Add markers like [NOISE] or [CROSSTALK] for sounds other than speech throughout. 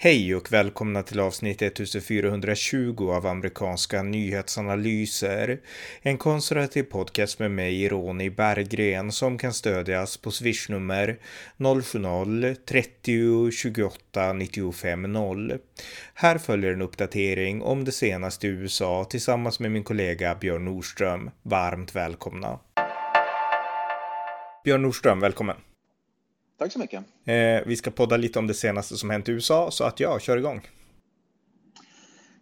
Hej och välkomna till avsnitt 1420 av amerikanska nyhetsanalyser. En konservativ podcast med mig, Ronny Berggren, som kan stödjas på swishnummer 070-30 28 95 0. Här följer en uppdatering om det senaste i USA tillsammans med min kollega Björn Nordström. Varmt välkomna. Björn Nordström, välkommen. Tack så mycket. Eh, vi ska podda lite om det senaste som hänt i USA, så att ja, kör igång.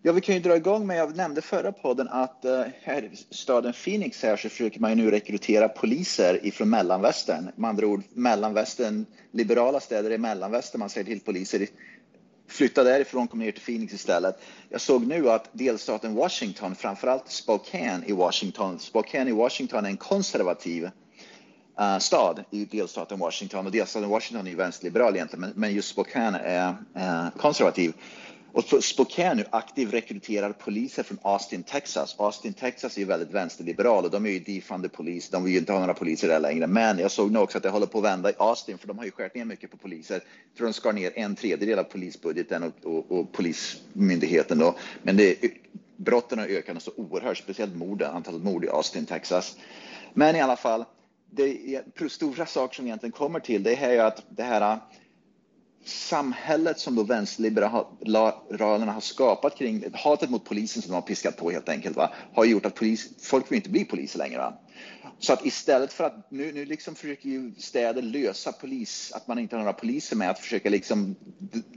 Ja, vi kan ju dra igång med, jag nämnde förra podden att eh, här i staden Phoenix här så försöker man ju nu rekrytera poliser ifrån mellanvästern. Med andra ord mellanvästern, liberala städer i mellanvästern, man säger till poliser flytta därifrån, kom ner till Phoenix istället. Jag såg nu att delstaten Washington, framförallt Spokane i Washington, Spokane i Washington är en konservativ uh, stad i delstaten Washington och delstaten Washington är ju vänsterliberal egentligen, men, men just Spokane är uh, konservativ. Och Spokane nu aktivt rekryterar poliser från Austin, Texas. Austin, Texas är ju väldigt vänsterliberal och de är ju defunded polis. De vill ju inte ha några poliser där längre. Men jag såg nu också att det håller på att vända i Austin för de har ju skärt ner mycket på poliser. Jag tror de skar ner en tredjedel av polisbudgeten och, och, och polismyndigheten då. Men det, brotten har ökat så oerhört, speciellt morden, antalet mord i Austin, Texas. Men i alla fall, det stora saker som egentligen kommer till det är att det här äh, samhället som då vänsterliberalerna har skapat kring hatet mot polisen som de har piskat på helt enkelt va, har gjort att polis, folk vill inte bli poliser längre. Va? Så att istället för att nu, nu liksom försöker ju städer lösa polis, att man inte har några poliser med att försöka liksom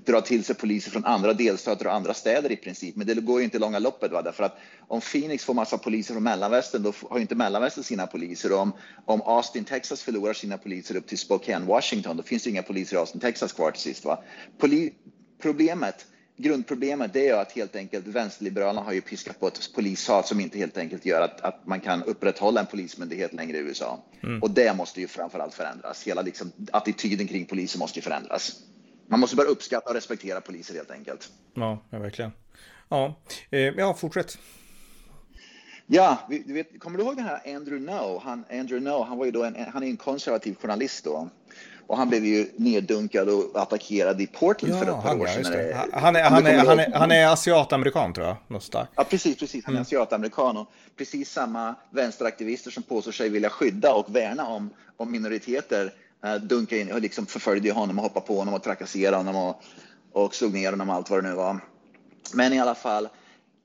dra till sig poliser från andra delstater och andra städer i princip. Men det går ju inte i långa loppet. Va? Därför att om Phoenix får massa poliser från mellanvästern, då har ju inte mellanvästern sina poliser. Och om, om Austin, Texas förlorar sina poliser upp till Spokane, Washington, då finns det inga poliser i Austin, Texas kvar till sist. Va? Poli problemet grundproblemet är att helt enkelt vänsterliberalerna har ju piskat på ett polishat som inte helt enkelt gör att, att man kan upprätthålla en polismyndighet längre i USA. Mm. Och det måste ju framförallt förändras. Hela liksom, attityden kring poliser måste ju förändras. Man måste börja uppskatta och respektera poliser helt enkelt. Ja, ja verkligen. Ja, eh, ja fortsätt. Ja, du vet, kommer du ihåg den här Andrew No? Han, Andrew No, han var ju då en, han är en konservativ journalist då. Och han blev ju neddunkad och attackerad i Portland ja, för ett par han, år sedan. Ja, han, är, han, är, han, är, han är asiatamerikan tror jag. Någonstans. Ja, precis, precis. Han är mm. asiatamerikan och precis samma vänsteraktivister som påstår sig vilja skydda och värna om, om minoriteter äh, dunkade in och liksom förföljde honom och hoppade på honom och trakasserade honom och, och slog ner honom och allt vad det nu var. Men i alla fall,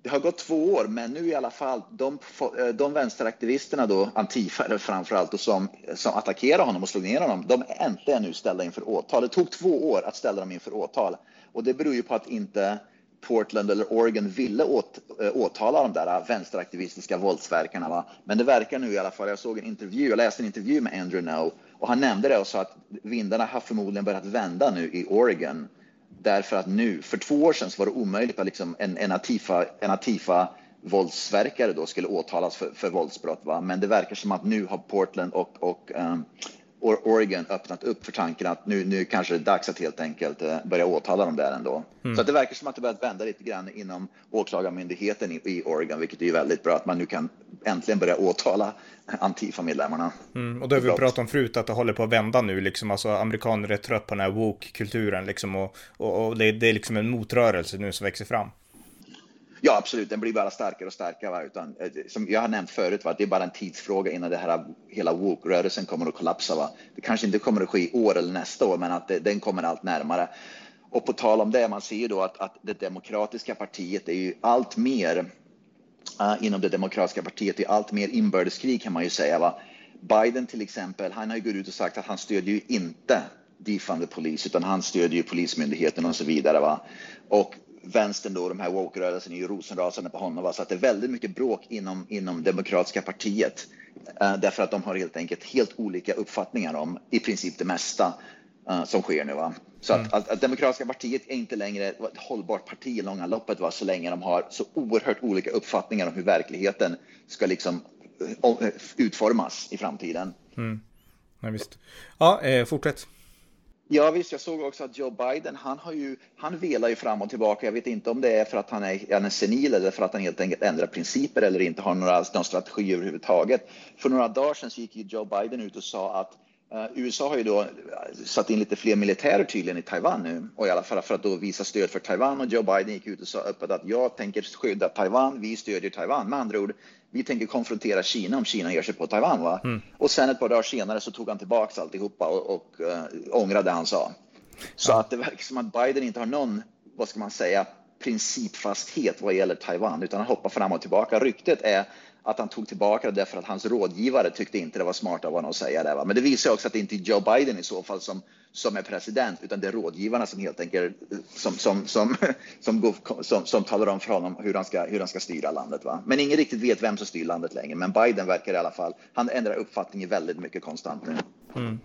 det har gått två år, men nu i alla fall, de, eh, de vänsteraktivisterna då, Antifa framförallt, och som, som attackerade honom och slog ner honom, de är äntligen nu ställda inför åtal. Det tog två år att ställa dem inför åtal och det beror ju på att inte Portland eller Oregon ville åt, eh, åtala de där vänsteraktivistiska våldsverkarna. Va? Men det verkar nu i alla fall, jag såg en intervju, jag läste en intervju med Andrew Now och han nämnde det och sa att vindarna har förmodligen börjat vända nu i Oregon Därför att nu, för två år sedan så var det omöjligt att liksom en, en, Atifa, en Atifa våldsverkare då skulle åtalas för, för våldsbrott. Va? Men det verkar som att nu har Portland och, och um, Oregon öppnat upp för tanken att nu, nu kanske det är dags att helt enkelt uh, börja åtala dem där ändå. Mm. Så det verkar som att det börjat vända lite grann inom åklagarmyndigheten i, i Oregon, vilket är väldigt bra att man nu kan äntligen börja åtala Antifa-medlemmarna. Mm, och det har vi pratat om förut, att det håller på att vända nu, liksom, alltså amerikaner är trött på den här woke-kulturen, liksom, och, och, och det, det, är liksom en motrörelse nu som växer fram. Ja, absolut, den blir bara starkare och starkare. Va? Utan, eh, som jag har nämnt förut, va? det är bara en tidsfråga innan det här, eh, hela woke-rörelsen kommer att kollapsa. Va? Det kanske inte kommer att ske i år eller nästa år, men att det, den kommer allt närmare. Och på tal om det, man ser ju då att, att det demokratiska partiet är ju allt mer uh, inom det demokratiska partiet i allt mer inbördeskrig kan man ju säga. Va? Biden till exempel, han har ju gått ut och sagt att han stödjer ju inte the polis, utan han stödjer ju polismyndigheten och så vidare. Va? Och vänstern då, de här woke-rörelsen är ju rosenrasande på honom. Va? Så att det är väldigt mycket bråk inom, inom demokratiska partiet. Uh, därför att de har helt enkelt helt olika uppfattningar om i princip det mesta uh, som sker nu. Va? Så mm. att, att, att, Demokratiska partiet är inte längre ett hållbart parti i långa loppet va? så länge de har så oerhört olika uppfattningar om hur verkligheten ska liksom uh, utformas i framtiden. Mm. Ja, visst. Ja, eh, fortsätt. Ja visst, jag såg också att Joe Biden, han, har ju, han velar ju fram och tillbaka. Jag vet inte om det är för att han är, han är senil eller för att han helt enkelt ändrar principer eller inte har några, någon strategi överhuvudtaget. För några dagar sedan så gick ju Joe Biden ut och sa att Uh, USA har ju då eh, satt in lite fler militärer tydligen i Taiwan nu och i alla fall för att då visa stöd för Taiwan och Joe Biden gick ut och sa öppet att jag tänker skydda Taiwan, vi stödjer Taiwan. Med andra ord, vi tänker konfrontera Kina om Kina ger sig på Taiwan. Va? Mm. Och sen ett par dagar senare så tog han tillbaka alltihopa och, och uh, ångrade det han sa. Så ja. att det verkar som att Biden inte har någon, vad ska man säga, principfasthet vad gäller Taiwan, utan han hoppar fram och tillbaka. Ryktet är att han tog tillbaka det därför att hans rådgivare tyckte inte det var smart av honom att säga det. Va? Men det visar också att det inte är Joe Biden i så fall som, som är president, utan det är rådgivarna som helt enkelt som, som, som, [LAUGHS] som, går, som, som talar om för honom hur han ska, hur han ska styra landet. Va? Men ingen riktigt vet vem som styr landet längre. Men Biden verkar i alla fall, han ändrar uppfattning väldigt mycket konstant nu. Mm.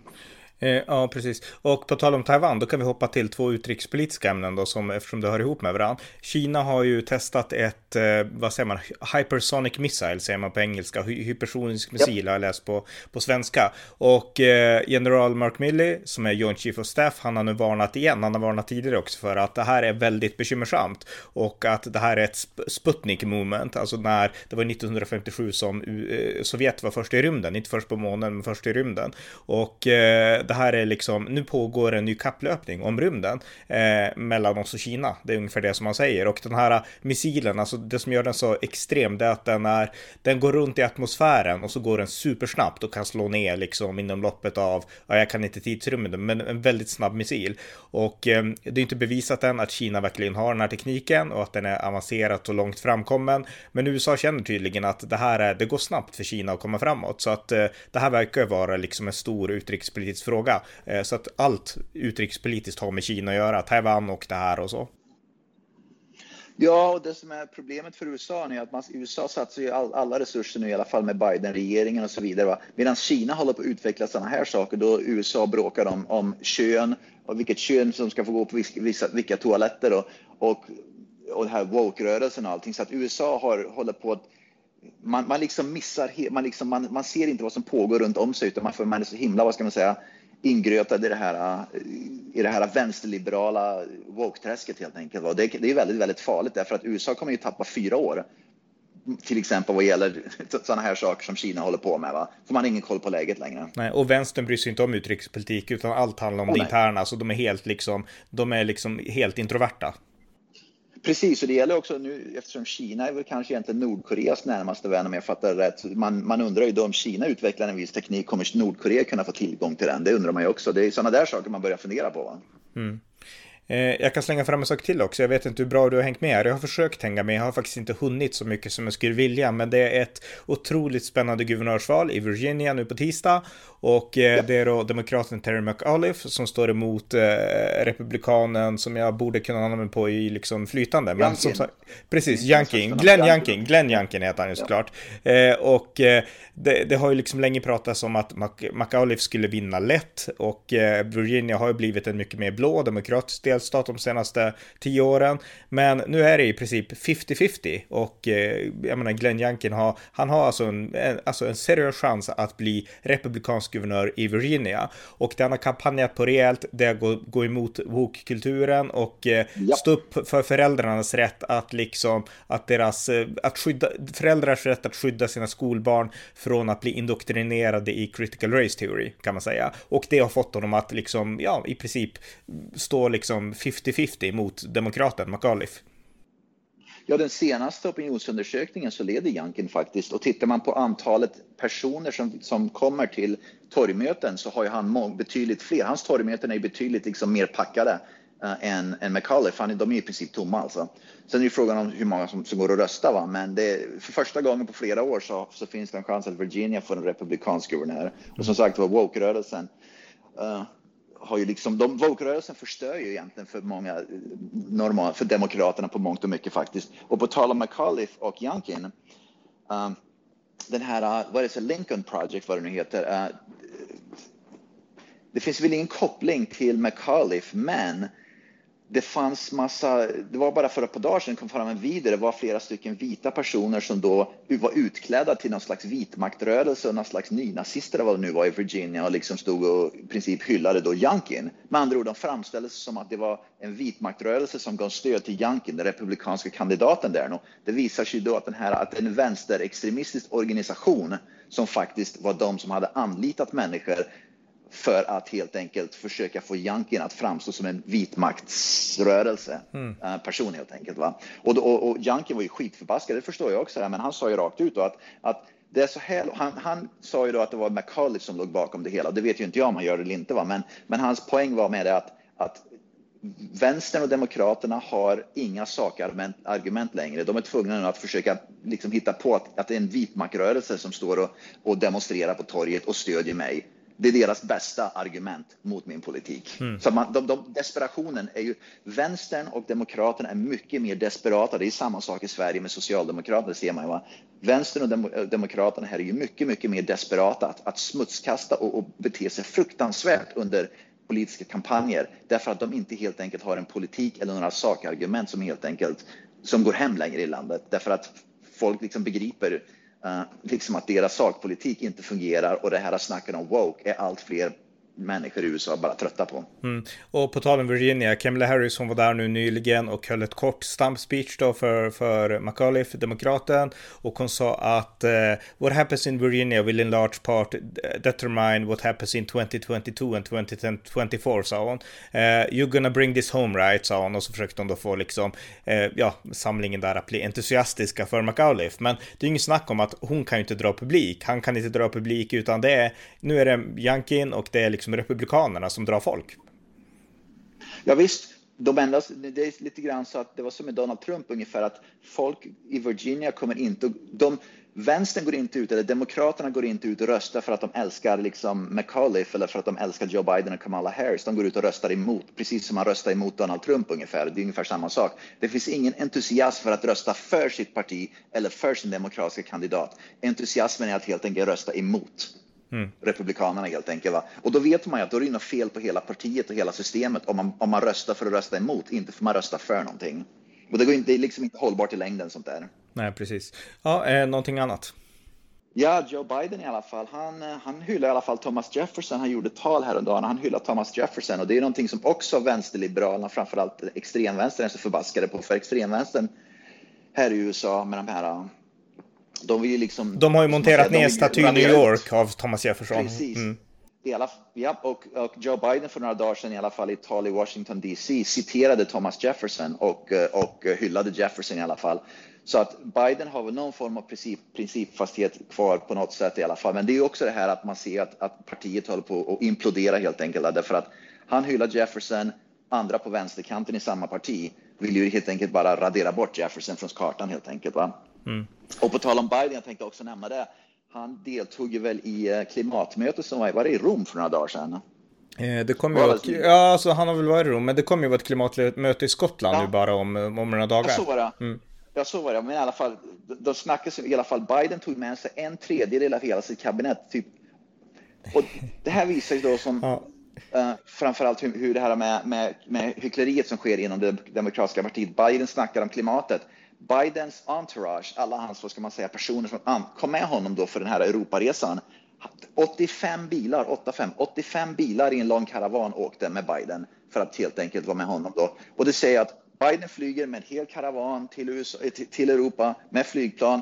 Eh, ja, precis. Och på tal om Taiwan, då kan vi hoppa till två utrikespolitiska ämnen då, som, eftersom det hör ihop med varandra. Kina har ju testat ett, eh, vad säger man, hypersonic missile, säger man på engelska, Hy hypersonisk missil yep. har jag läst på, på svenska. Och eh, general Mark Milley, som är Joint Chief of Staff, han har nu varnat igen, han har varnat tidigare också för att det här är väldigt bekymmersamt och att det här är ett sp Sputnik moment, alltså när det var 1957 som uh, Sovjet var först i rymden, inte först på månen, men först i rymden. Och eh, det här är liksom, nu pågår en ny kapplöpning om rymden eh, mellan oss och Kina. Det är ungefär det som man säger. Och den här missilen, alltså det som gör den så extrem, det är att den är, den går runt i atmosfären och så går den supersnabbt och kan slå ner liksom inom loppet av, ja, jag kan inte tidsrymden, men en väldigt snabb missil. Och eh, det är inte bevisat än att Kina verkligen har den här tekniken och att den är avancerat och långt framkommen. Men USA känner tydligen att det här är, det går snabbt för Kina att komma framåt. Så att eh, det här verkar vara liksom en stor utrikespolitisk fråga fråga. Eh, så att allt utrikespolitiskt har med Kina att göra, Taiwan och det här och så. Ja, och det som är problemet för USA är att man, USA satsar ju all, alla resurser nu i alla fall med Biden-regeringen och så vidare. Medan Kina håller på att utveckla sådana här saker då USA bråkar om, om kön och vilket kön som ska få gå på vissa, vilka toaletter och, och, och det här woke-rörelsen och allting. Så att USA har, håller på att man, man liksom missar, man, liksom, man, man ser inte vad som pågår runt om sig utan man, för man är så himla, vad ska man säga, ingrötad i det här, i det här vänsterliberala woke-träsket helt enkelt. Det, det är väldigt, väldigt farligt därför att USA kommer ju tappa fyra år till exempel vad gäller [LAUGHS] sådana här saker som Kina håller på med. Va? För man har ingen koll på läget längre. Nej, och vänstern bryr sig inte om utrikespolitik utan allt handlar om oh, det interna. Så de är helt liksom, de är liksom helt introverta. Precis, och det gäller också nu eftersom Kina är väl kanske egentligen Nordkoreas närmaste vän om jag fattar rätt. Man, man undrar ju då om Kina utvecklar en viss teknik, kommer Nordkorea kunna få tillgång till den? Det undrar man ju också. Det är sådana där saker man börjar fundera på. Va? Mm. Eh, jag kan slänga fram en sak till också. Jag vet inte hur bra du har hängt med här. Jag har försökt hänga med. Jag har faktiskt inte hunnit så mycket som jag skulle vilja. Men det är ett otroligt spännande guvernörsval i Virginia nu på tisdag. Och eh, det är då demokraten Terry McAuliffe som står emot eh, republikanen som jag borde kunna namna på i liksom flytande. Men som sagt, precis, Youngkin. Glenn Youngkin. Glenn Youngkin heter han ju såklart. Ja. Och det, det, har ju liksom länge pratats om att McAuliffe skulle vinna lätt. Och Virginia har ju blivit en mycket mer blå demokratisk delstat de senaste tio åren. Men nu är det i princip 50-50 och eh, jag menar Glenn Youngkin har, han har alltså en, en, alltså en seriös chans att bli republikansk guvernör i Virginia. Och den har kampanjat på rejält, det har gått gå emot woke-kulturen och eh, ja. stå upp för föräldrarnas rätt att liksom, att deras, eh, att skydda, föräldrars rätt att skydda sina skolbarn från att bli indoktrinerade i critical race theory kan man säga. Och det har fått honom att liksom, ja, i princip stå liksom 50-50 mot demokraten McAuliffe. Ja, den senaste opinionsundersökningen så leder Janken faktiskt och tittar man på antalet personer som, som kommer till torgmöten så har ju han betydligt fler. Hans torgmöten är betydligt liksom mer packade uh, än, än McAuliffe. Han, de är i princip tomma alltså. Sen är det frågan om hur många som, som går och röstar. Va? Men det, för första gången på flera år så, så finns det en chans att Virginia får en republikansk guvernör. Och som sagt var woke-rörelsen uh, har ju liksom, de, woke-rörelsen förstör ju egentligen för många eh, normal, för demokraterna på mångt och mycket faktiskt. Och på tal om McAuliffe och Youngkin, um, den här, uh, vad är det, Lincoln Project, vad det nu heter, uh, det finns väl ingen koppling till McAuliffe, men det fanns massa, det var bara för ett par dagar sedan kom fram en video, det var flera stycken vita personer som då var utklädda till någon slags vitmaktrörelse och någon slags nynazister eller vad det nu var i Virginia och liksom stod och i princip hyllade då Youngkin. Med andra ord, de framställdes som att det var en vitmaktrörelse som gav stöd till Youngkin, den republikanska kandidaten där. Det visar sig då att, den här, att en vänsterextremistisk organisation som faktiskt var de som hade anlitat människor för att helt enkelt försöka få Yankee att framstå som en vitmaktsrörelse mm. uh, person helt enkelt. Va? Och, och, och Yankee var ju skitförbaskad, det förstår jag också, men han sa ju rakt ut då att, att det är så här, han, han sa ju då att det var McCauliffe som låg bakom det hela. Det vet ju inte jag om han gör det eller inte, va? Men, men hans poäng var med det att, att vänstern och demokraterna har inga sakargument argument längre. De är tvungna nu att försöka liksom hitta på att, att det är en vitmaktrörelse som står och, och demonstrerar på torget och stödjer mig. Det är deras bästa argument mot min politik. Mm. Så man, de, de, desperationen är ju, vänstern och demokraterna är mycket mer desperata. Det är samma sak i Sverige med socialdemokraterna, ser man ju. Va? Vänstern och dem, demokraterna här är ju mycket, mycket mer desperata att, att smutskasta och, och bete sig fruktansvärt under politiska kampanjer därför att de inte helt enkelt har en politik eller några sakargument som helt enkelt som går hem längre i landet därför att folk liksom begriper Eh, liksom att deras sakpolitik inte fungerar och det här snacket om woke är allt fler människor i USA bara trötta på. Mm. Och på tal om Virginia, Kamala Harris hon var där nu nyligen och höll ett kort stump speech då för, för McAuliffe, demokraten. Och hon sa att uh, what happens in Virginia will in large part determine what happens in 2022 and 2024 sa hon. Uh, you're gonna bring this home right, sa hon. Och så försökte hon då få liksom, uh, ja, samlingen där att bli entusiastiska för McAuliffe. Men det är ju inget snack om att hon kan ju inte dra publik. Han kan inte dra publik utan det är, nu är det Jankin och det är liksom Liksom republikanerna som drar folk. Ja visst, de enda, det är lite grann så att det var som med Donald Trump ungefär att folk i Virginia kommer inte, de, vänstern går inte ut, eller demokraterna går inte ut och röstar för att de älskar liksom McAuliffe eller för att de älskar Joe Biden och Kamala Harris. De går ut och röstar emot, precis som man röstar emot Donald Trump ungefär. Det är ungefär samma sak. Det finns ingen entusiasm för att rösta för sitt parti eller för sin demokratiska kandidat. Entusiasmen är att helt enkelt rösta emot. Mm. Republikanerna helt enkelt. Va? Och då vet man ju att då är det något fel på hela partiet och hela systemet om man, om man röstar för att rösta emot, inte för att man röstar för någonting. Och det, går inte, det är liksom inte hållbart i längden sånt där. Nej, precis. Ja, eh, någonting annat? Ja, Joe Biden i alla fall. Han, eh, han hyllar i alla fall Thomas Jefferson. Han gjorde tal häromdagen. Han hyllar Thomas Jefferson och det är någonting som också vänsterliberalerna, framförallt extremvänstern, är så förbaskade på. För extremvänstern här i USA med de här de, vill liksom, de har ju monterat ner staty i New York av Thomas Jefferson. Precis. Mm. I alla, ja, och, och, Joe Biden för några dagar sedan i alla fall i ett tal i Washington DC citerade Thomas Jefferson och, och hyllade Jefferson i alla fall. Så att Biden har väl någon form av princip, principfasthet kvar på något sätt i alla fall. Men det är också det här att man ser att, att partiet håller på att implodera helt enkelt. Därför att han hyllar Jefferson, andra på vänsterkanten i samma parti vill ju helt enkelt bara radera bort Jefferson från kartan helt enkelt. Va? Mm. Och på tal om Biden, jag tänkte också nämna det. Han deltog ju väl i eh, klimatmötet som var, var det i Rom för några dagar sedan. Eh, det kommer ju att, ja, alltså han har väl varit i Rom, men det kommer ju vara ett klimatmöte i Skottland ja. nu bara om, om några dagar. Ja, så var det. Mm. Ja, så var det. Men i alla fall, de snackas i alla fall. Biden tog med sig en tredjedel av hela sitt kabinett. Typ. Och det här visar ju då som [LAUGHS] ja. uh, framförallt hur, hur det här med, med, med hyckleriet som sker inom det demokratiska partiet. Biden snackar om klimatet. Bidens entourage, alla hans vad ska man säga, personer som kom med honom då för den här Europaresan. 85 bilar, 85, 85 bilar i en lång karavan åkte med Biden för att helt enkelt vara med honom då. Och det säger att Biden flyger med en hel karavan till, USA, eh, till Europa med flygplan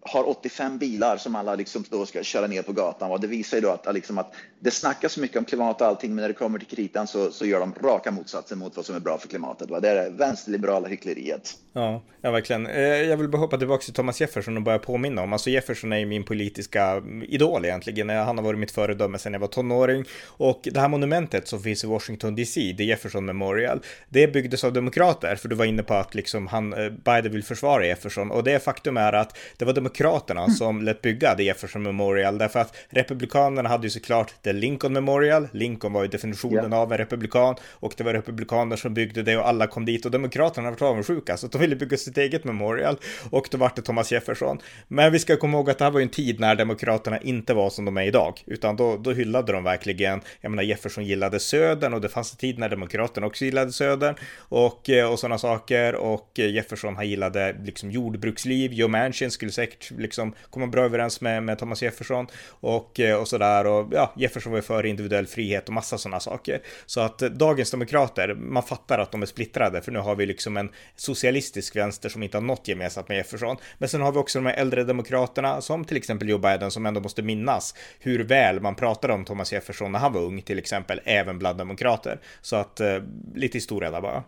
har 85 bilar som alla liksom då ska köra ner på gatan. Och det visar ju då att, liksom att det snackas mycket om klimat och allting, men när det kommer till kritan så, så gör de raka motsatsen mot vad som är bra för klimatet. Va? Det är det vänsterliberala hyckleriet. Ja, ja, verkligen. Eh, jag vill bara hoppa tillbaka till Thomas Jefferson och börja påminna om, alltså Jefferson är ju min politiska idol egentligen. Eh, han har varit mitt föredöme sedan jag var tonåring. Och det här monumentet som finns i Washington DC, det Jefferson Memorial, det byggdes av demokrater, för du var inne på att liksom han, eh, Biden vill försvara Jefferson. Och det faktum är att det var demokraterna mm. som lät bygga det Jefferson Memorial, därför att republikanerna hade ju såklart det Lincoln Memorial, Lincoln var ju definitionen yeah. av en republikan, och det var republikaner som byggde det och alla kom dit och demokraterna var avundsjuka, så de ville bygga sitt eget memorial och då vart det Thomas Jefferson. Men vi ska komma ihåg att det här var ju en tid när demokraterna inte var som de är idag, utan då, då hyllade de verkligen, jag menar Jefferson gillade södern och det fanns en tid när demokraterna också gillade södern och, och sådana saker och Jefferson han gillade liksom jordbruksliv, Joe Manchin skulle säkert direkt liksom komma bra överens med, med Thomas Jefferson och, eh, och sådär. Och ja, Jefferson var ju för individuell frihet och massa sådana saker. Så att eh, dagens demokrater, man fattar att de är splittrade, för nu har vi liksom en socialistisk vänster som inte har något gemensamt med Jefferson. Men sen har vi också de här äldre demokraterna, som till exempel Joe Biden, som ändå måste minnas hur väl man pratade om Thomas Jefferson när han var ung, till exempel, även bland demokrater. Så att eh, lite historia där bara.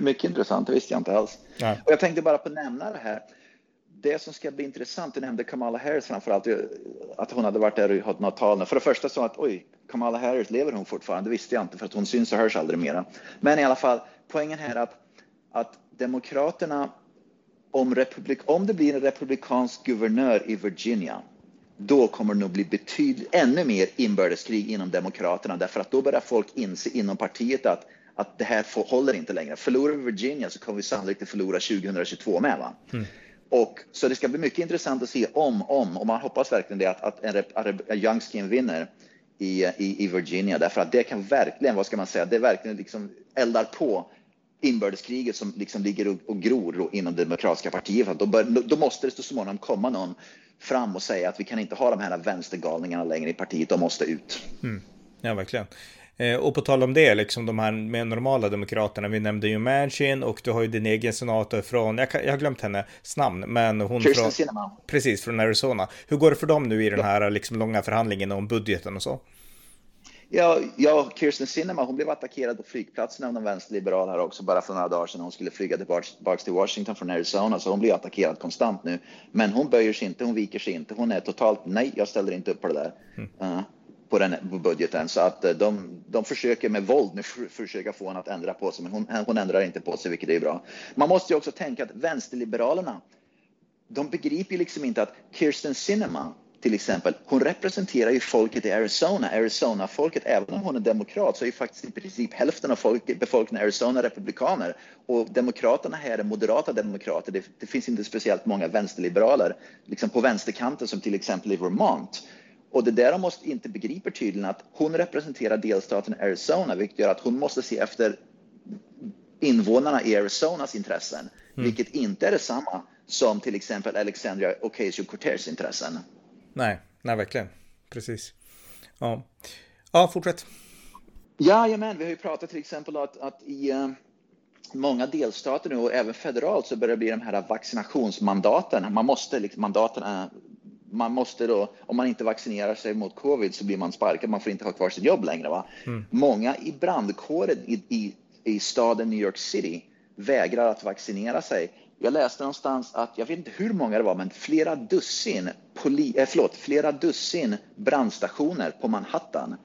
Mycket intressant, det visste jag inte alls. Och jag tänkte bara på nämna det här. Det som ska bli intressant, du nämnde Kamala Harris framförallt, eh, att hon hade varit där och hållit något tal. För det första så att oj, Kamala Harris, lever hon fortfarande? Det visste jag inte för att hon syns och hörs aldrig mera. Men i alla fall, poängen här är att, att Demokraterna, om, republik, om det blir en republikansk guvernör i Virginia, då kommer det nog bli betydligt ännu mer inbördeskrig inom Demokraterna därför att då börjar folk inse inom partiet att att det här håller inte längre. Förlorar vi Virginia så kommer vi sannolikt att förlora 2022 med. Va? Mm. Och, så det ska bli mycket intressant att se om, om, och man hoppas verkligen det, att, att en, en Youngskin vinner i, i, i, Virginia, därför att det kan verkligen, vad ska man säga, det verkligen liksom eldar på inbördeskriget som liksom ligger och, och gror inom det demokratiska partiet. För då, bör, då måste det så småningom komma någon fram och säga att vi kan inte ha de här vänstergalningarna längre i partiet, de måste ut. Mm. Ja, verkligen. Eh, och på tal om det, liksom de här med normala demokraterna, vi nämnde ju Manchin och du har ju din egen senator från, jag, jag har glömt hennes namn, men hon Kirsten från... Precis, från Arizona. Hur går det för dem nu i den här liksom, långa förhandlingen om budgeten och så? Ja, ja, Kirsten Sinema, hon blev attackerad på flygplatsen av de vänsterliberala här också bara för några dagar sedan. Hon skulle flyga tillbaka till Washington från Arizona, så hon blir attackerad konstant nu. Men hon böjer sig inte, hon viker sig inte. Hon är totalt nej, jag ställer inte upp på det där. Mm. Uh, på den budgeten så att eh, de, de försöker med våld nu för, försöka få henne att ändra på sig, men hon, hon ändrar inte på sig, vilket är bra. Man måste ju också tänka att vänsterliberalerna, de begriper liksom inte att Kirsten Sinema till exempel, hon representerar ju folket i Arizona, Arizona-folket, även om hon är demokrat så är ju faktiskt i princip hälften av folk, befolkningen i Arizona republikaner. Och demokraterna här är moderata demokrater. Det, det finns inte speciellt många vänsterliberaler liksom på vänsterkanten som till exempel i Vermont. Och det där de måste inte begriper tydligen att hon representerar delstaten Arizona, vilket gör att hon måste se efter invånarna i Arizonas intressen, mm. vilket inte är detsamma som till exempel Alexandria Ocasio-Cortez intressen. Nej, nej verkligen. Precis. Ja, ja fortsätt. Jajamän, vi har ju pratat till exempel att, att i uh, många delstater nu och även federalt så börjar det bli de här vaccinationsmandaten. Man måste, liksom, mandaten man måste då, om man inte vaccinerar sig mot covid så blir man sparkad, man får inte ha kvar sitt jobb längre. Va? Mm. Många i brandkåren i, i, i staden New York City vägrar att vaccinera sig. Jag läste någonstans att, jag vet inte hur många det var, men flera dussin, poli, eh, förlåt, flera dussin brandstationer på Manhattan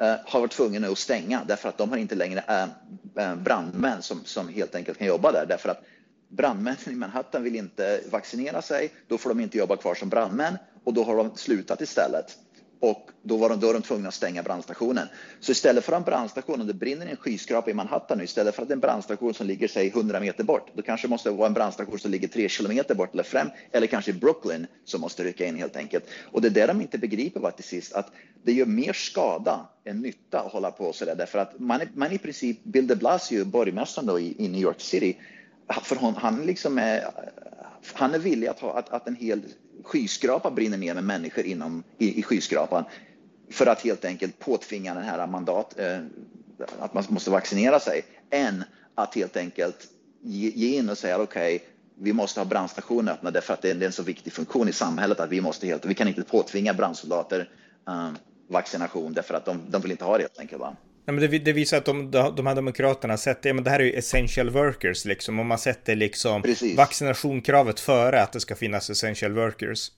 eh, har varit tvungna att stänga därför att de har inte längre eh, brandmän som, som helt enkelt kan jobba där. Därför att brandmännen i Manhattan vill inte vaccinera sig, då får de inte jobba kvar som brandmän och då har de slutat istället. Och då var de, då var de tvungna att stänga brandstationen. Så istället för en brandstation, om det brinner en skyskrapa i Manhattan nu, istället för att en brandstation som ligger säg 100 meter bort, då kanske det måste vara en brandstation som ligger 3 kilometer bort eller fram, eller kanske i Brooklyn som måste rycka in helt enkelt. Och det är det de inte begriper var till sist, att det gör mer skada än nytta att hålla på så där, därför att man, man i princip, Bill de Blasio, borgmästaren då i, i New York City, för hon, han, liksom är, han är villig att, ha, att, att en hel skyskrapa brinner ner med människor inom, i, i skyskrapan för att helt enkelt påtvinga den här mandat, eh, att man måste vaccinera sig, än att helt enkelt ge, ge in och säga okej, okay, vi måste ha brandstationer öppna därför att det är en så viktig funktion i samhället att vi måste helt, vi kan inte påtvinga brandsoldater eh, vaccination därför att de, de vill inte ha det helt enkelt. Va? Nej, men det, det, visar att de, de här demokraterna sätter, ja, men det här är ju essential workers liksom, och man sätter liksom Precis. vaccinationkravet före att det ska finnas essential workers.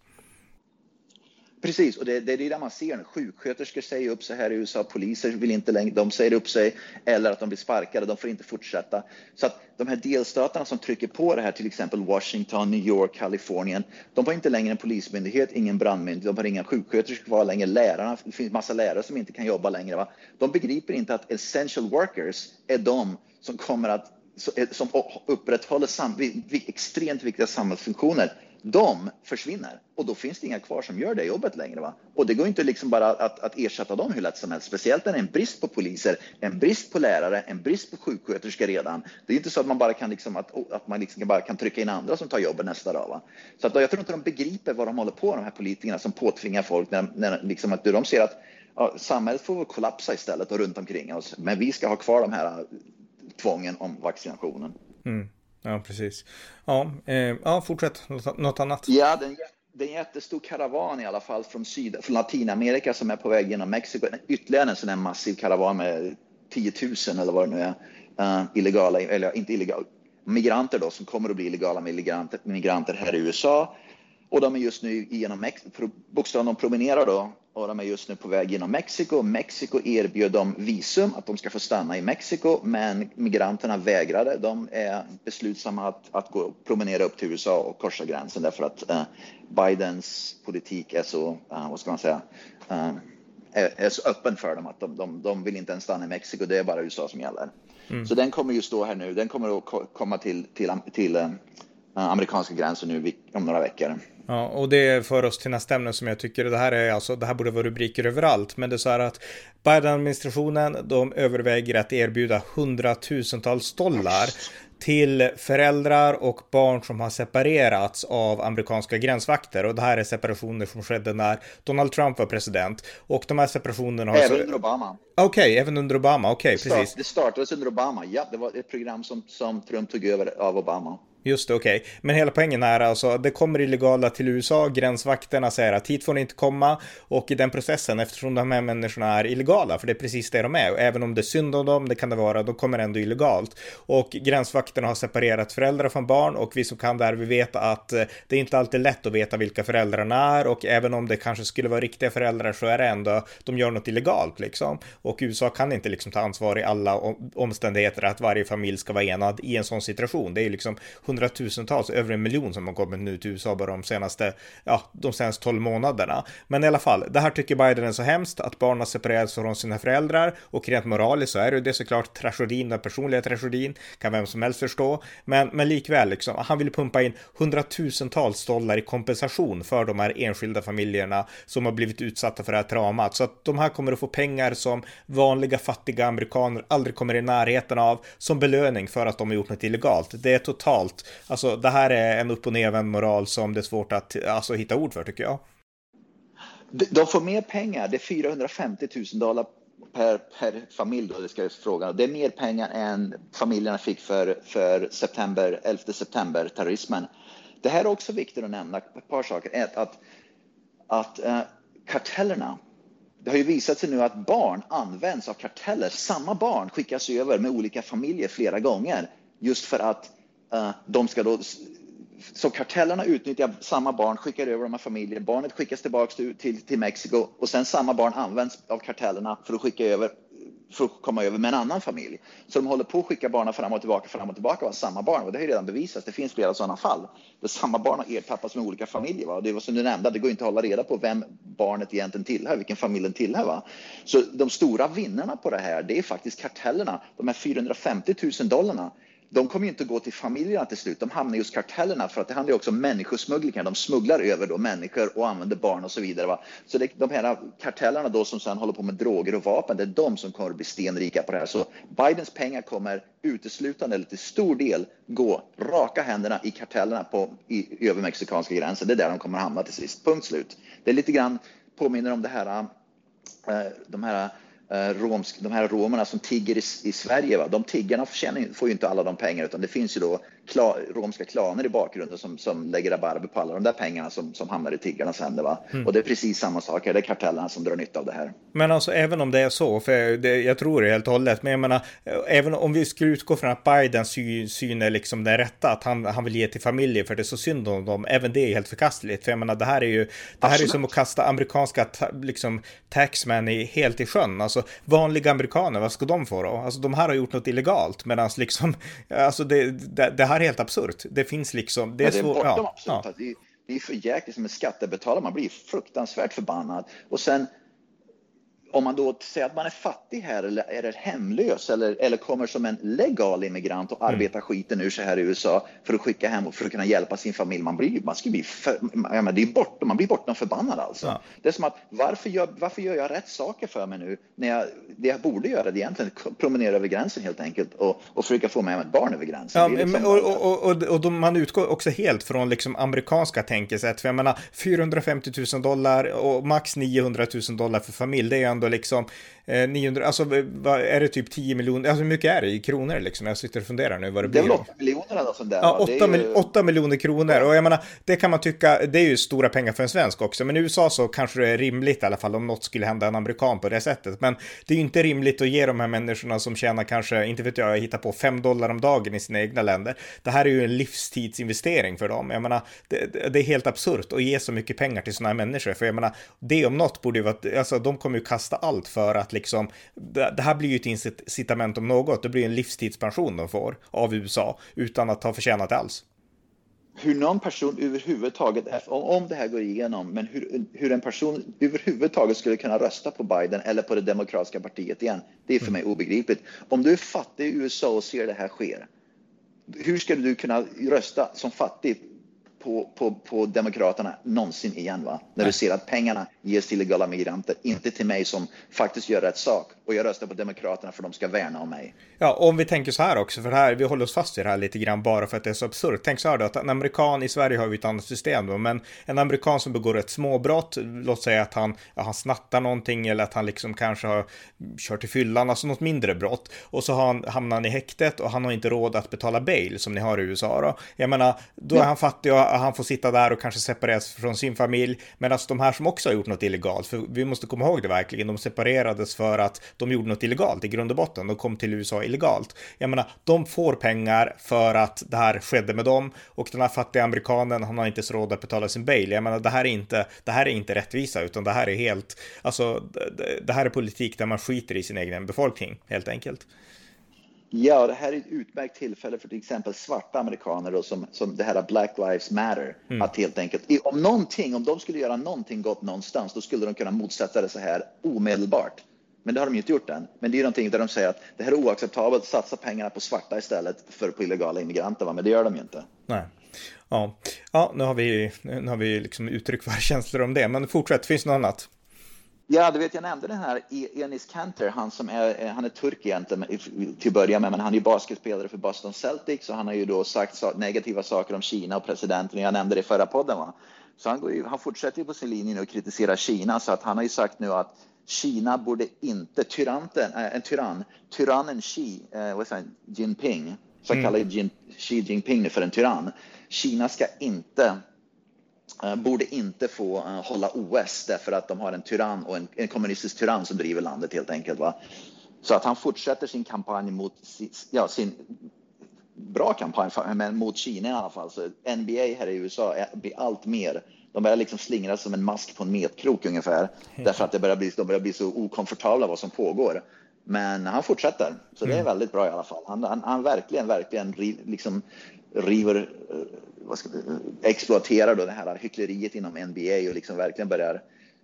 Precis, och det, det är det man ser. nu. Sjuksköterskor säger upp sig här i USA, poliser vill inte längre, de säger upp sig eller att de blir sparkade, de får inte fortsätta. Så att de här delstaterna som trycker på det här, till exempel Washington, New York, Kalifornien, de har inte längre en polismyndighet, ingen brandmyndighet, de har inga sjuksköterskor kvar längre, lärarna, det finns massa lärare som inte kan jobba längre. Va? De begriper inte att essential workers är de som kommer att som upprätthåller sam, extremt viktiga samhällsfunktioner de försvinner och då finns det inga kvar som gör det jobbet längre. Va? Och det går inte liksom bara att, att ersätta dem hur lätt som helst, speciellt när det är en brist på poliser, en brist på lärare, en brist på sjuksköterskor redan. Det är inte så att man bara kan, liksom, att, att man liksom bara kan trycka in andra som tar jobben nästa dag. Va? Så att, jag tror inte de begriper vad de håller på med, de här politikerna som påtvingar folk när, när liksom att de ser att ja, samhället får kollapsa istället och runt omkring oss, men vi ska ha kvar de här äh, tvången om vaccinationen. Mm. Ja, precis. Ja, eh, ja fortsätt. Något annat? Ja, det är, en, det är en jättestor karavan i alla fall från, syd, från Latinamerika som är på väg genom Mexiko. Ytterligare en sån här massiv karavan med 10 000 eller vad det nu är. Uh, illegala, eller inte illegala, migranter då som kommer att bli illegala migranter, migranter här i USA. Och de är just nu genom Mexiko, bokstavligen de promenerar då och de är just nu på väg genom Mexiko. Mexiko erbjöd dem visum, att de ska få stanna i Mexiko, men migranterna vägrade. De är beslutsamma att, att gå promenera upp till USA och korsa gränsen därför att uh, Bidens politik är så, uh, vad ska man säga, uh, är, är, så öppen för dem att de, de, de, vill inte ens stanna i Mexiko. Det är bara USA som gäller. Mm. Så den kommer ju stå här nu. Den kommer att komma till, till, till amerikanska gränsen nu om några veckor. Ja, och det för oss till nästa ämne som jag tycker det här är alltså, det här borde vara rubriker överallt, men det är så här att Biden-administrationen, de överväger att erbjuda hundratusentals dollar till föräldrar och barn som har separerats av amerikanska gränsvakter. Och det här är separationer som skedde när Donald Trump var president. Och de här separationerna har... Även under Obama. Okej, okay, även under Obama, okej, okay, precis. Det startades under Obama, ja, det var ett program som, som Trump tog över av Obama. Just det, okej. Okay. Men hela poängen är alltså, det kommer illegala till USA, gränsvakterna säger att hit får ni inte komma och i den processen, eftersom de här människorna är illegala, för det är precis det de är, och även om det är synd om dem, det kan det vara, de kommer ändå illegalt. Och gränsvakterna har separerat föräldrar från barn och vi som kan där, vi vet att eh, det är inte alltid lätt att veta vilka föräldrarna är och även om det kanske skulle vara riktiga föräldrar så är det ändå, de gör något illegalt liksom. Och USA kan inte liksom ta ansvar i alla omständigheter att varje familj ska vara enad i en sån situation. Det är liksom hundratusentals, över en miljon som har kommit nu till USA bara de senaste, ja, de senaste 12 månaderna. Men i alla fall, det här tycker Biden är så hemskt, att barn har separerats från sina föräldrar och rent moraliskt så är det, det såklart tragedin, den personliga tragedin, kan vem som helst förstå. Men, men likväl, liksom, han vill pumpa in hundratusentals dollar i kompensation för de här enskilda familjerna som har blivit utsatta för det här traumat. Så att de här kommer att få pengar som vanliga fattiga amerikaner aldrig kommer i närheten av som belöning för att de har gjort något illegalt. Det är totalt Alltså det här är en upp och nervänd moral som det är svårt att alltså, hitta ord för tycker jag. De får mer pengar, det är 450 000 dollar per, per familj då, det ska jag fråga. Det är mer pengar än familjerna fick för, för september, 11 september terrorismen. Det här är också viktigt att nämna, ett par saker. Ett, att, att uh, kartellerna, det har ju visat sig nu att barn används av karteller. Samma barn skickas över med olika familjer flera gånger just för att Eh, de ska då, så kartellerna utnyttjar samma barn, skickar över de här familjer. Barnet skickas tillbaka till, till, till Mexiko och sen samma barn används av kartellerna för att skicka över för att komma över med en annan familj. Så de håller på att skicka barnen fram och tillbaka, fram och tillbaka av samma barn. Och det har ju redan bevisats. Det finns flera sådana fall där samma barn har ertappats med olika familjer. Va? Och det var som du nämnde, det går inte att hålla reda på vem barnet egentligen tillhör, vilken familj den tillhör. Va? Så de stora vinnarna på det här, det är faktiskt kartellerna. De här 450 000 dollarna de kommer ju inte gå till familjerna till slut. De hamnar hos kartellerna för att det handlar ju också om människosmugglingar. De smugglar över då människor och använder barn och så vidare. Va? Så det, de här kartellerna då som sedan håller på med droger och vapen, det är de som kommer att bli stenrika på det här. Så Bidens pengar kommer uteslutande eller till stor del gå raka händerna i kartellerna på, i, över mexikanska gränsen. Det är där de kommer att hamna till sist. Punkt slut. Det är lite grann påminner om det här, eh, de här romsk, de här romerna som tigger i, i Sverige, va? de tiggarna får, får ju inte alla de pengar utan det finns ju då kla, romska klaner i bakgrunden som, som lägger rabarber på alla de där pengarna som, som hamnar i tiggarnas händer. Va? Mm. Och det är precis samma sak här, det är kartellerna som drar nytta av det här. Men alltså även om det är så, för det, jag tror det helt och hållet, men jag menar, även om vi skulle utgå från att Bidens syn, syn är liksom den rätta, att han, han vill ge till familjer för det är så synd om dem, även det är helt förkastligt. För jag menar, det här är ju, det här är som att kasta amerikanska liksom, taxmen i, helt i sjön. Alltså vanliga amerikaner, vad ska de få då? Alltså de här har gjort något illegalt, medan liksom, [LAUGHS] alltså det, det, det här är helt absurt. Det finns liksom, det är, det är bortom ja. Ja. Det, det är för jäkligt som en skattebetalare, man blir fruktansvärt förbannad. Och sen om man då säger att man är fattig här eller är hemlös eller, eller kommer som en legal immigrant och mm. arbetar skiten ur sig här i USA för att skicka hem och för att kunna hjälpa sin familj. Man blir, man ska bli för, ja, det är bort, man blir bortom förbannad alltså. Ja. Det är som att varför gör, varför gör jag rätt saker för mig nu när jag, det jag borde göra det egentligen promenera över gränsen helt enkelt och, och försöka få med mig ett barn över gränsen. Ja, liksom och, och, och, och de, man utgår också helt från liksom amerikanska tänkesätt. För jag menar 450 000 dollar och max 900 000 dollar för familj. Det är ändå liksom 900, eh, alltså vad, är det typ 10 miljoner, alltså hur mycket är det i kronor liksom? Jag sitter och funderar nu vad det blir. Det är väl 8 miljoner eller sånt där? Ja, 8, ju... 8 miljoner kronor och jag menar, det kan man tycka, det är ju stora pengar för en svensk också, men i USA så kanske det är rimligt i alla fall om något skulle hända en amerikan på det sättet. Men det är ju inte rimligt att ge de här människorna som tjänar kanske, inte vet jag, hittar på 5 dollar om dagen i sina egna länder. Det här är ju en livstidsinvestering för dem. Jag menar, det, det är helt absurt att ge så mycket pengar till sådana här människor, för jag menar, det om något borde ju vara, alltså de kommer ju kasta allt för att liksom, det här blir ju ett incitament om något, det blir en livstidspension de får av USA utan att ha förtjänat det alls. Hur någon person överhuvudtaget, om det här går igenom, men hur, hur en person överhuvudtaget skulle kunna rösta på Biden eller på det demokratiska partiet igen, det är för mig obegripligt. Om du är fattig i USA och ser det här ske, hur ska du kunna rösta som fattig på, på, på Demokraterna någonsin igen. Va? När du ser att pengarna ges till illegala migranter, inte till mig som faktiskt gör rätt sak. Och jag röstar på Demokraterna för de ska värna om mig. Ja, om vi tänker så här också, för här, vi håller oss fast i det här lite grann bara för att det är så absurt. Tänk så här då, att en amerikan i Sverige har vi ett annat system då, men en amerikan som begår ett småbrott, låt säga att han, ja, han snattar någonting eller att han liksom kanske har kört i fyllan, alltså något mindre brott. Och så har han, hamnar han i häktet och han har inte råd att betala bail som ni har i USA då. Jag menar, då är han fattig och han får sitta där och kanske separeras från sin familj. Medan de här som också har gjort något illegalt, för vi måste komma ihåg det verkligen, de separerades för att de gjorde något illegalt i grund och botten. De kom till USA illegalt. Jag menar, de får pengar för att det här skedde med dem och den här fattiga amerikanen, han har inte så råd att betala sin bail. Jag menar, det här är inte, det här är inte rättvisa, utan det här är helt, alltså, det, det här är politik där man skiter i sin egen befolkning, helt enkelt. Ja, det här är ett utmärkt tillfälle för till exempel svarta amerikaner då, som, som det här Black Lives Matter. Mm. Att helt enkelt, om någonting, om de skulle göra någonting gott någonstans, då skulle de kunna motsätta det så här omedelbart. Men det har de inte gjort än. Men det är någonting där de säger att det här är oacceptabelt, satsa pengarna på svarta istället för på illegala immigranter. Va? Men det gör de ju inte. Nej. Ja, ja nu har vi, nu har vi liksom uttryckt våra [LAUGHS] känslor om det. Men fortsätt, finns det något annat? Ja, du vet, jag nämnde den här e- Enis Kanter, han som är, han är turk egentligen till att börja med, men han är ju basketspelare för Boston Celtics och han har ju då sagt negativa saker om Kina och presidenten. Jag nämnde det i förra podden. Va? Så han, går ju, han fortsätter ju på sin linje och kritiserar Kina, så att han har ju sagt nu att Kina borde inte, tyranten, äh, en tyrann, tyrannen Xi, äh, vad säger Jinping, så mm. kallar Jin, Xi Jinping nu för en tyrann. Kina ska inte Eh, borde inte få uh, hålla OS därför att de har en tyrann och en, en, kommunistisk tyrann som driver landet helt enkelt. Va? Så att han fortsätter sin kampanj mot ja, sin bra kampanj men mot Kina i alla fall. Så NBA här i USA är, blir allt mer de börjar liksom slingras som en mask på en metkrok ungefär. Därför att det börjar bli, de börjar bli så okomfortabla vad som pågår. Men han fortsätter, så det är mm. väldigt bra i alla fall. Han, han, han verkligen, verkligen liksom river eh, vad ska, exploaterar då det här hyckleriet inom NBA och liksom verkligen börjar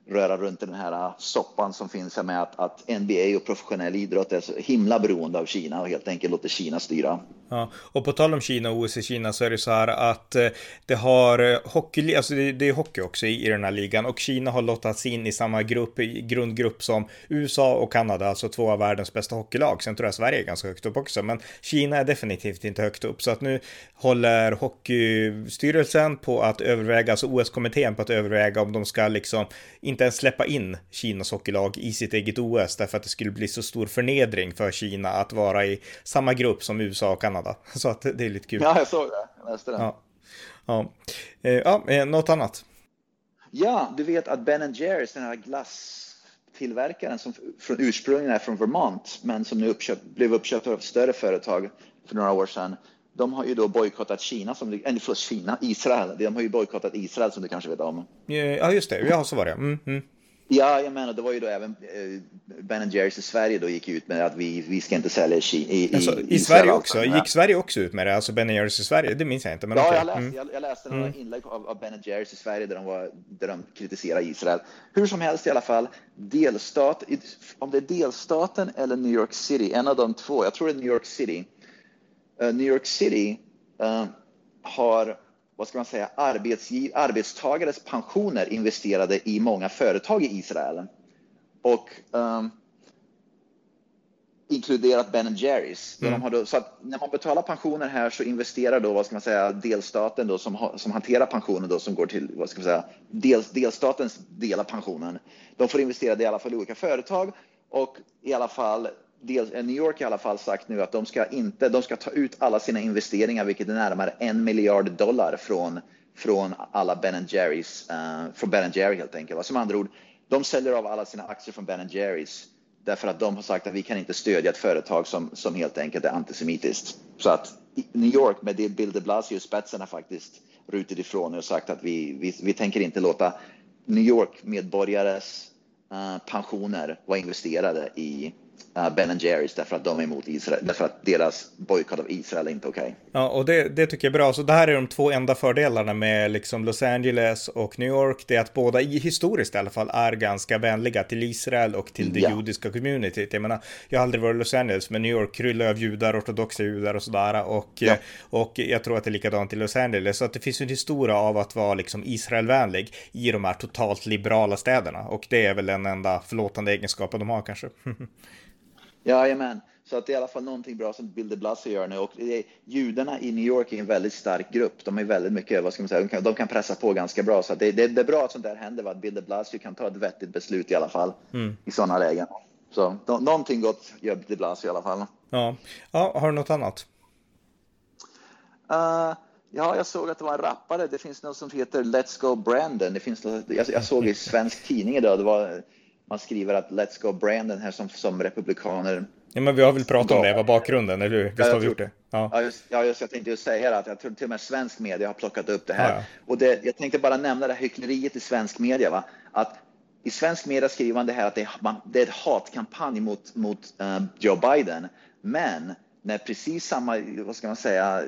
röra runt i den här ah, soppan som finns här med att, att NBA och professionell idrott är så himla beroende av Kina och helt enkelt låter Kina styra. Ja, och på tal om Kina och OS i Kina så är det så här att eh, det har eh, hockey, alltså det, det är hockey också i, i den här ligan och Kina har lottats in i samma grupp, i grundgrupp som USA och Kanada, alltså två av världens bästa hockeylag. Sen tror jag Sverige är ganska högt upp också, men Kina är definitivt inte högt upp så att nu håller hockeystyrelsen på att överväga, alltså OS-kommittén på att överväga om de ska liksom inte ens släppa in Kinas hockeylag i sitt eget OS därför att det skulle bli så stor förnedring för Kina att vara i samma grupp som USA och Kanada. [LAUGHS] Så att det är lite kul. Ja, jag såg det. Jag läste det. Ja. Ja. Eh, ja, eh, något annat? Ja, du vet att Ben Jerrys, den här glasstillverkaren som från ursprungligen är från Vermont, men som nu uppköpt, blev uppköpt av ett större företag för några år sedan. De har ju då bojkottat Kina, som, eller förlåt, Kina, Israel. De har ju bojkottat Israel som du kanske vet om. Ja, just det. Ja, så var det. Mm, mm. Ja, jag menar, det var ju då även eh, Ben Jerrys i Sverige då gick ut med att vi, vi ska inte sälja i, i, alltså, i, i Sverige också? Gick Sverige också ut med det? Alltså Ben Jerrys i Sverige? Det minns jag inte. Men ja, okay. jag, läste, mm. jag, jag läste några mm. inlägg av, av Ben Jerrys i Sverige där de, var, där de kritiserar Israel. Hur som helst i alla fall, delstat, om det är delstaten eller New York City, en av de två, jag tror det är New York City. Uh, New York City uh, har vad ska man säga, arbetstagares pensioner investerade i många företag i Israel. Och um, inkluderat Ben Jerrys. Mm. De då, så när man betalar pensioner här så investerar då, vad ska man säga, delstaten då som, som hanterar pensionen då som går till, vad ska man säga, del, delstatens del av pensionen. De får investera i alla fall i olika företag och i alla fall Eh, New York i alla fall sagt nu att de ska inte, de ska ta ut alla sina investeringar, vilket är närmare en miljard dollar från, från alla Ben Jerrys, uh, från Ben Jerry helt enkelt. Som andra ord, de säljer av alla sina aktier från Ben Jerrys därför att de har sagt att vi kan inte stödja ett företag som, som helt enkelt är antisemitiskt. Så att New York med det Bill de Blasio spetsen har faktiskt rutit ifrån och sagt att vi, vi, vi tänker inte låta New York medborgares uh, eh, pensioner vara investerade i Ben Jerrys därför att de är emot Israel, därför att deras bojkott av Israel är inte okej. Okay. Ja, och det, det tycker jag är bra. Så det här är de två enda fördelarna med liksom Los Angeles och New York. Det är att båda, historiskt i alla fall, är ganska vänliga till Israel och till det ja. judiska communityt. Jag menar, jag har aldrig varit i Los Angeles, men New York kryllar av judar, ortodoxa judar och sådär. Och, ja. och jag tror att det är likadant i Los Angeles. Så att det finns en historia av att vara liksom Israelvänlig i de här totalt liberala städerna. Och det är väl den enda förlåtande egenskapen de har kanske. [LAUGHS] Jajamän, så att det är i alla fall någonting bra som Bill de Blasio gör nu och judarna i New York är en väldigt stark grupp. De är väldigt mycket, vad ska man säga, de kan, de kan pressa på ganska bra så det, det, det, är bra att sånt där händer, att Bill de Blasio kan ta ett vettigt beslut i alla fall mm. i sådana lägen. Så no, någonting gott gör de Blasio i alla fall. Ja, ja har du något annat? Uh, Ja, jag såg att det var en rappare. Det finns något som heter Let's Go Brandon. Det finns något, jag, jag såg i svensk tidning idag. Det var man skriver att Let's Go Brandon här som, som republikaner. Ja, men vi har väl pratat om det, vad bakgrunden, eller hur? Visst ja, har vi gjort det? Ja, ja, just, ja just, jag tänkte just säga att jag tror till och med svensk media har plockat upp det här. Ja, ja. Och det, jag tänkte bara nämna det hyckleriet i svensk media. Va? Att i svensk media skriver man det här att det är, man, det är ett hatkampanj mot, mot uh, Joe Biden. Men när precis samma, vad ska man säga,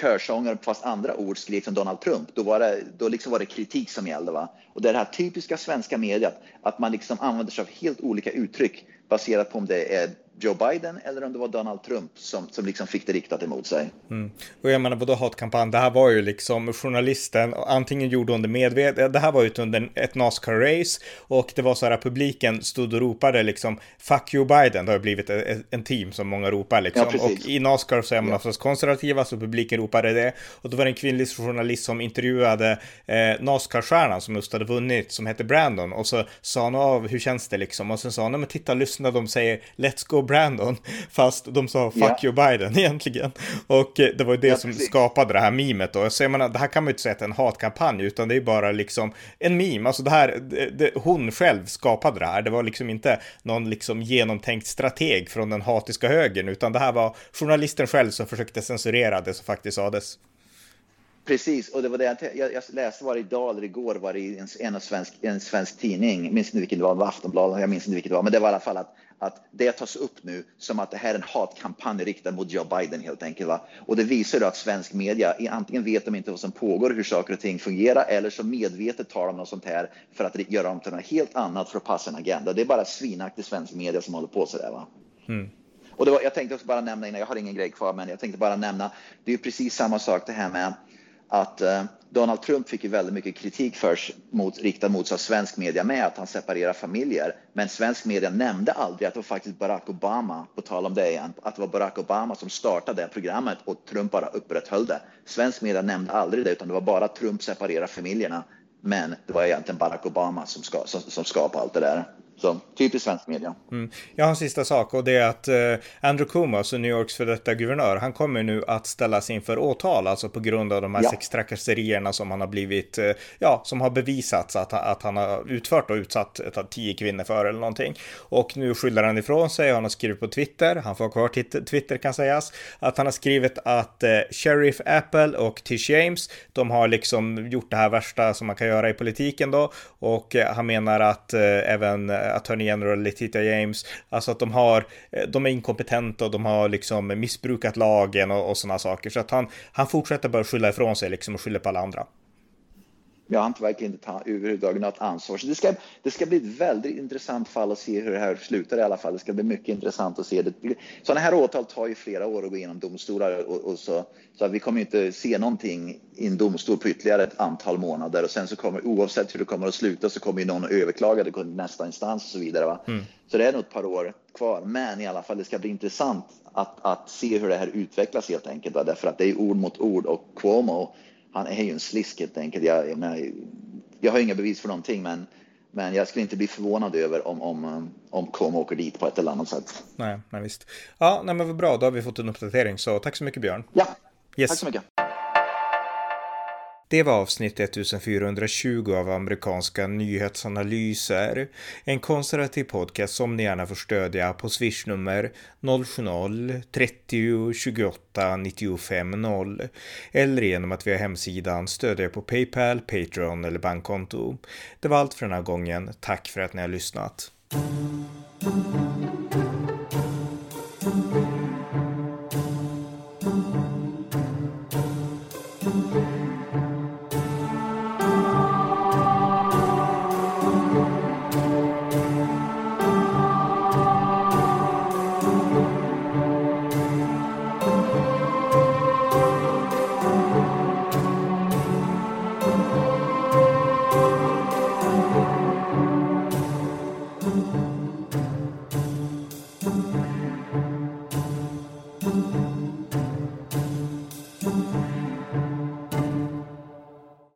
körsångare, fast andra ord skrek som Donald Trump, då var det, då liksom var det kritik som gällde. Va? Och det är det här typiska svenska mediet, att man liksom använder sig av helt olika uttryck baserat på om det är Joe Biden eller om det var Donald Trump som, som liksom fick det riktat emot sig. Mm. Och jag menar, vadå hatkampanj? Det här var ju liksom journalisten, antingen gjorde hon det medvetet, det här var ju under ett Nascar-race och det var så här att publiken stod och ropade liksom Fuck you Biden, det har blivit en team som många ropar liksom. Ja, och i Nascar så är man ja. oftast konservativa så publiken ropade det. Och då var det en kvinnlig journalist som intervjuade eh, Nascar-stjärnan som just hade vunnit, som hette Brandon. Och så sa han av, hur känns det liksom? Och sen sa han, men titta, lyssna, de säger Let's go Brandon, fast de sa fuck yeah. you Biden [LAUGHS] egentligen. Och eh, det var ju det ja, som precis. skapade det här mimet då. Så jag menar, det här kan man ju inte säga att det är en hatkampanj, utan det är bara liksom en meme. Alltså det här, det, det, hon själv skapade det här. Det var liksom inte någon liksom genomtänkt strateg från den hatiska högern, utan det här var journalisten själv som försökte censurera det som faktiskt sades. Precis, och det var det jag, jag läste var det idag eller igår var det i en, en, svensk, en svensk tidning, minns inte vilket det var, Aftonbladet, jag minns inte vilket det var, men det var i alla fall att att det tas upp nu som att det här är en hatkampanj riktad mot Joe Biden helt enkelt. Va? Och det visar att svensk media, antingen vet de inte vad som pågår, hur saker och ting fungerar, eller så medvetet tar de något sånt här för att göra om till något helt annat för att passa en agenda. Det är bara svinaktig svensk media som håller på sådär. Va? Mm. Och var, jag tänkte också bara nämna innan, jag har ingen grej kvar, men jag tänkte bara nämna, det är precis samma sak det här med att eh, Donald Trump fick ju väldigt mycket kritik först mot, riktad mot sig av svensk media med att han separerar familjer. Men svensk media nämnde aldrig att det var faktiskt Barack Obama, på tal om det igen, att det var Barack Obama som startade det programmet och Trump bara upprätthöll det. Svensk media nämnde aldrig det, utan det var bara Trump separerar familjerna. Men det var egentligen Barack Obama som, ska, som, som skapade allt det där. Så typiskt svensk media. Mm. Jag har en sista sak och det är att eh, Andrew Cuomo, alltså New Yorks för detta guvernör, han kommer nu att ställas inför åtal, alltså på grund av de här ja. sextrakasserierna som han har blivit, eh, ja, som har bevisats att, att han har utfört och utsatt tio kvinnor för eller någonting. Och nu skyller han ifrån sig, han har skrivit på Twitter, han får kvar Twitter kan sägas, att han har skrivit att eh, Sheriff Apple och Tish James, de har liksom gjort det här värsta som man kan göra i politiken då, och eh, han menar att eh, även Attorney General Letitia James, alltså att de har, eh, de är inkompetenta och de har liksom missbrukat lagen och, och sådana saker. Så att han, han fortsätter bara skylla ifrån sig liksom och skyller på alla andra. Ja, han verkar inte ta överhuvudtaget något ansvar. Så det ska, det ska bli ett väldigt intressant fall att se hur det här slutar i alla fall. Det ska bli mycket intressant att se. Det. Sådana här åtal tar ju flera år att gå igenom domstolar och, och så, så att vi kommer inte se någonting i en domstol på ytterligare ett antal månader och sen så kommer oavsett hur det kommer att sluta så kommer ju någon att överklaga det till nästa instans och så vidare. Va? Mm. Så det är nog ett par år kvar, men i alla fall det ska bli intressant att, att se hur det här utvecklas helt enkelt. Va? Därför att det är ord mot ord och Cuomo han är ju en slisk helt enkelt. Jag, jag, menar, jag har inga bevis för någonting, men, men jag skulle inte bli förvånad över om, om, om Kom åker dit på ett eller annat sätt. Nej, nej visst. Ja, nej, men vad bra. Då har vi fått en uppdatering, så tack så mycket Björn. Ja, yes. tack så mycket. Det var avsnitt 1420 av amerikanska nyhetsanalyser. En konservativ podcast som ni gärna får stödja på swishnummer 070-30 28 95 0 eller genom att via hemsidan stödja på Paypal, Patreon eller bankkonto. Det var allt för den här gången. Tack för att ni har lyssnat.